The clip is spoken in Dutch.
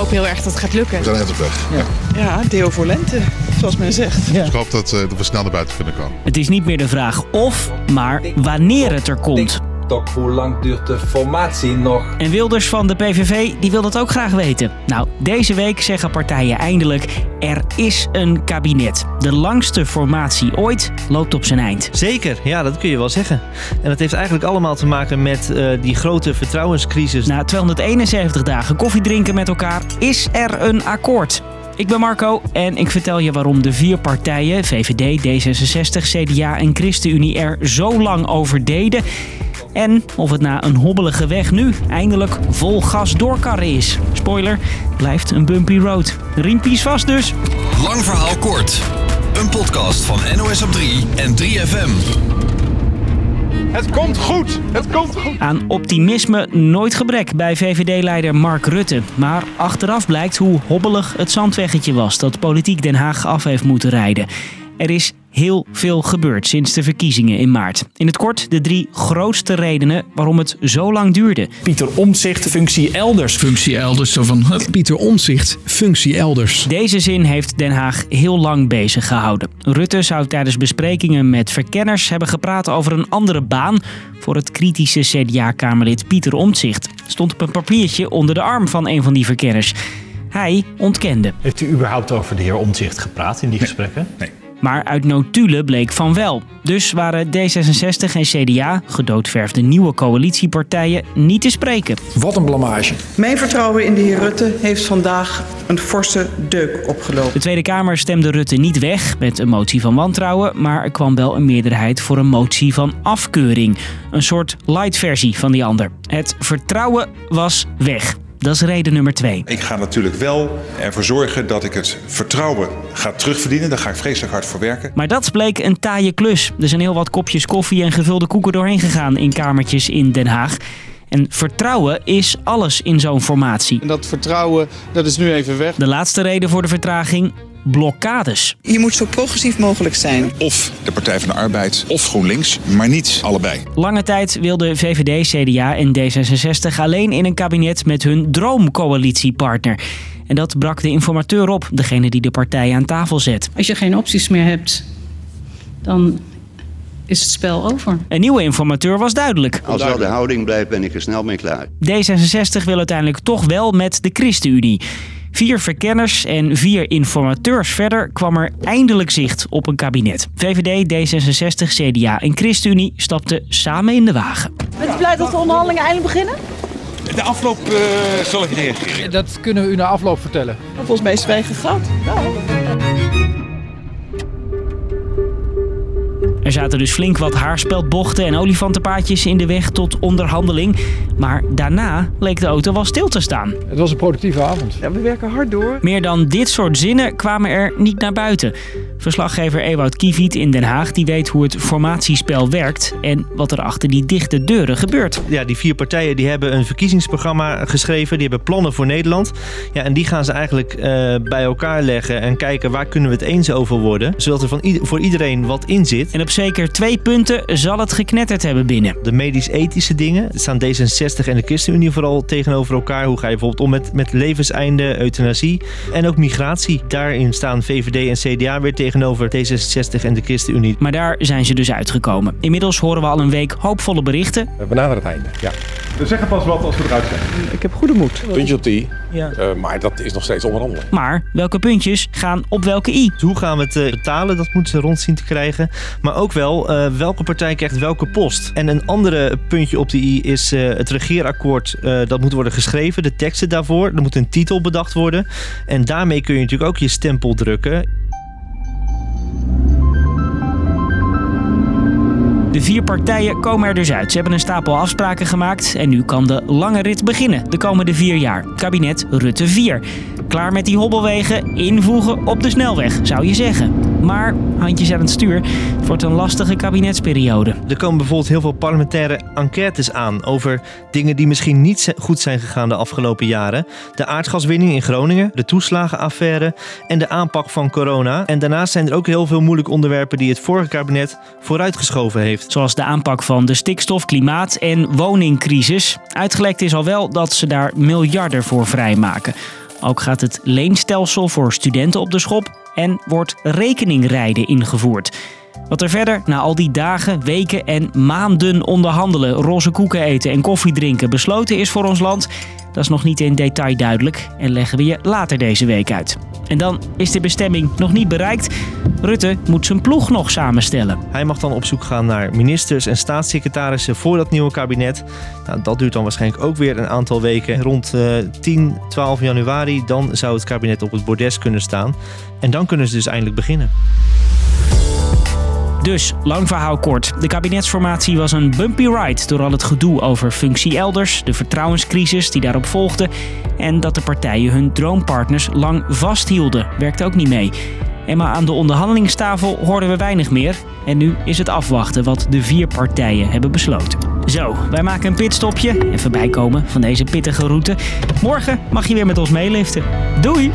hoop heel erg dat het gaat lukken. We zijn echt op weg. Ja. Ja, deel voor lente, zoals men zegt. Dus ik hoop dat, eh, dat we snel naar buiten kunnen komen. Het is niet meer de vraag of, maar wanneer het er komt. Toch, hoe lang duurt de formatie nog? En Wilders van de PVV die wil dat ook graag weten. Nou, deze week zeggen partijen eindelijk: er is een kabinet. De langste formatie ooit loopt op zijn eind. Zeker, ja, dat kun je wel zeggen. En dat heeft eigenlijk allemaal te maken met eh, die grote vertrouwenscrisis. Na 271 dagen koffie drinken met elkaar is er een akkoord. Ik ben Marco en ik vertel je waarom de vier partijen, VVD, D66, CDA en ChristenUnie, er zo lang over deden. En of het na een hobbelige weg nu eindelijk vol gas doorkarren is. Spoiler, blijft een bumpy road. Riempies vast dus. Lang verhaal kort. Een podcast van NOS op 3 en 3FM. Het komt goed. Het komt goed. Aan optimisme nooit gebrek bij VVD-leider Mark Rutte. Maar achteraf blijkt hoe hobbelig het zandweggetje was dat politiek Den Haag af heeft moeten rijden. Er is heel veel gebeurd sinds de verkiezingen in maart. In het kort de drie grootste redenen waarom het zo lang duurde. Pieter Omtzigt, functie elders. Functie elders, zo van... hup. Pieter Omtzigt, functie elders. Deze zin heeft Den Haag heel lang bezig gehouden. Rutte zou tijdens besprekingen met verkenners hebben gepraat over een andere baan voor het kritische CDA-kamerlid Pieter Omtzigt. Stond op een papiertje onder de arm van een van die verkenners. Hij ontkende. Heeft u überhaupt over de heer Omtzigt gepraat in die gesprekken? Nee. Maar uit notulen bleek van wel. Dus waren D66 en CDA, gedoodverfde nieuwe coalitiepartijen, niet te spreken. Wat een blamage. Mijn vertrouwen in de heer Rutte heeft vandaag een forse deuk opgelopen. De Tweede Kamer stemde Rutte niet weg met een motie van wantrouwen, maar er kwam wel een meerderheid voor een motie van afkeuring. Een soort light versie van die ander. Het vertrouwen was weg. Dat is reden nummer twee. Ik ga natuurlijk wel ervoor zorgen dat ik het vertrouwen ga terugverdienen. Daar ga ik vreselijk hard voor werken. Maar dat bleek een taaie klus. Er zijn heel wat kopjes koffie en gevulde koeken doorheen gegaan in kamertjes in Den Haag. En vertrouwen is alles in zo'n formatie. En dat vertrouwen, dat is nu even weg. De laatste reden voor de vertraging? Blokkades. Je moet zo progressief mogelijk zijn. Of de Partij van de Arbeid of GroenLinks, maar niet allebei. Lange tijd wilden VVD, CDA en D66 alleen in een kabinet met hun droomcoalitiepartner. En dat brak de informateur op, degene die de partij aan tafel zet. Als je geen opties meer hebt, dan is het spel over. Een nieuwe informateur was duidelijk. Als dat de houding blijft, ben ik er snel mee klaar. D66 wil uiteindelijk toch wel met de ChristenUnie. Vier verkenners en vier informateurs verder kwam er eindelijk zicht op een kabinet. VVD, D66, CDA en ChristenUnie stapten samen in de wagen. Bent u blij dat de onderhandelingen eindelijk beginnen? De afloop uh, zal ik reageren. Dat kunnen we u na afloop vertellen. Volgens mij is het wij gegaan. Er zaten dus flink wat haarspeldbochten en olifantenpaadjes in de weg tot onderhandeling. Maar daarna leek de auto wel stil te staan. Het was een productieve avond. Ja, we werken hard door. Meer dan dit soort zinnen kwamen er niet naar buiten. Verslaggever Ewout Kieviet in Den Haag die weet hoe het formatiespel werkt en wat er achter die dichte deuren gebeurt. Ja, die vier partijen die hebben een verkiezingsprogramma geschreven. Die hebben plannen voor Nederland. Ja, en die gaan ze eigenlijk uh, bij elkaar leggen en kijken waar kunnen we het eens over worden. Zodat er van voor iedereen wat in zit. En op zeker twee punten zal het geknetterd hebben binnen. De medisch-ethische dingen. Staan D66 en de ChristenUnie vooral tegenover elkaar. Hoe ga je bijvoorbeeld om met, met levenseinde, euthanasie en ook migratie. Daarin staan VVD en CDA weer tegenover D66 en de ChristenUnie. Maar daar zijn ze dus uitgekomen. Inmiddels horen we al een week hoopvolle berichten. We naderen het einde, ja. We zeggen pas wat als we eruit zijn. Ik heb goede moed. Puntje op die. Ja. Uh, maar dat is nog steeds onderhandelen. Maar welke puntjes gaan op welke i? Hoe gaan we het uh, betalen? Dat moeten ze rond zien te krijgen. Maar ook wel uh, welke partij krijgt welke post. En een andere puntje op de i is het regeerakkoord. dat moet worden geschreven, de teksten daarvoor. Er moet een titel bedacht worden. En daarmee kun je natuurlijk ook je stempel drukken. De vier partijen komen er dus uit. Ze hebben een stapel afspraken gemaakt en nu kan de lange rit beginnen de komende vier jaar. Kabinet Rutte 4. Klaar met die hobbelwegen, invoegen op de snelweg, zou je zeggen. Maar, handjes aan het stuur, het wordt een lastige kabinetsperiode. Er komen bijvoorbeeld heel veel parlementaire enquêtes aan over dingen die misschien niet goed zijn gegaan de afgelopen jaren. De aardgaswinning in Groningen, de toeslagenaffaire en de aanpak van corona. En daarnaast zijn er ook heel veel moeilijke onderwerpen die het vorige kabinet vooruitgeschoven heeft. Zoals de aanpak van de stikstof, klimaat en woningcrisis. Uitgelekt is al wel dat ze daar miljarden voor vrijmaken. Ook gaat het leenstelsel voor studenten op de schop en wordt rekeningrijden ingevoerd. Wat er verder na al die dagen, weken en maanden onderhandelen, roze koeken eten en koffie drinken besloten is voor ons land, dat is nog niet in detail duidelijk en leggen we je later deze week uit. En dan is de bestemming nog niet bereikt. Rutte moet zijn ploeg nog samenstellen. Hij mag dan op zoek gaan naar ministers en staatssecretarissen voor dat nieuwe kabinet. Nou, dat duurt dan waarschijnlijk ook weer een aantal weken. Rond uh, 10, 12 januari dan zou het kabinet op het bordes kunnen staan. En dan kunnen ze dus eindelijk beginnen. Dus, lang verhaal kort. De kabinetsformatie was een bumpy ride door al het gedoe over functie elders, de vertrouwenscrisis die daarop volgde en dat de partijen hun droompartners lang vasthielden. Werkte ook niet mee. En maar aan de onderhandelingstafel hoorden we weinig meer. En nu is het afwachten wat de vier partijen hebben besloten. Zo, wij maken een pitstopje. Even bijkomen van deze pittige route. Morgen mag je weer met ons meeliften. Doei!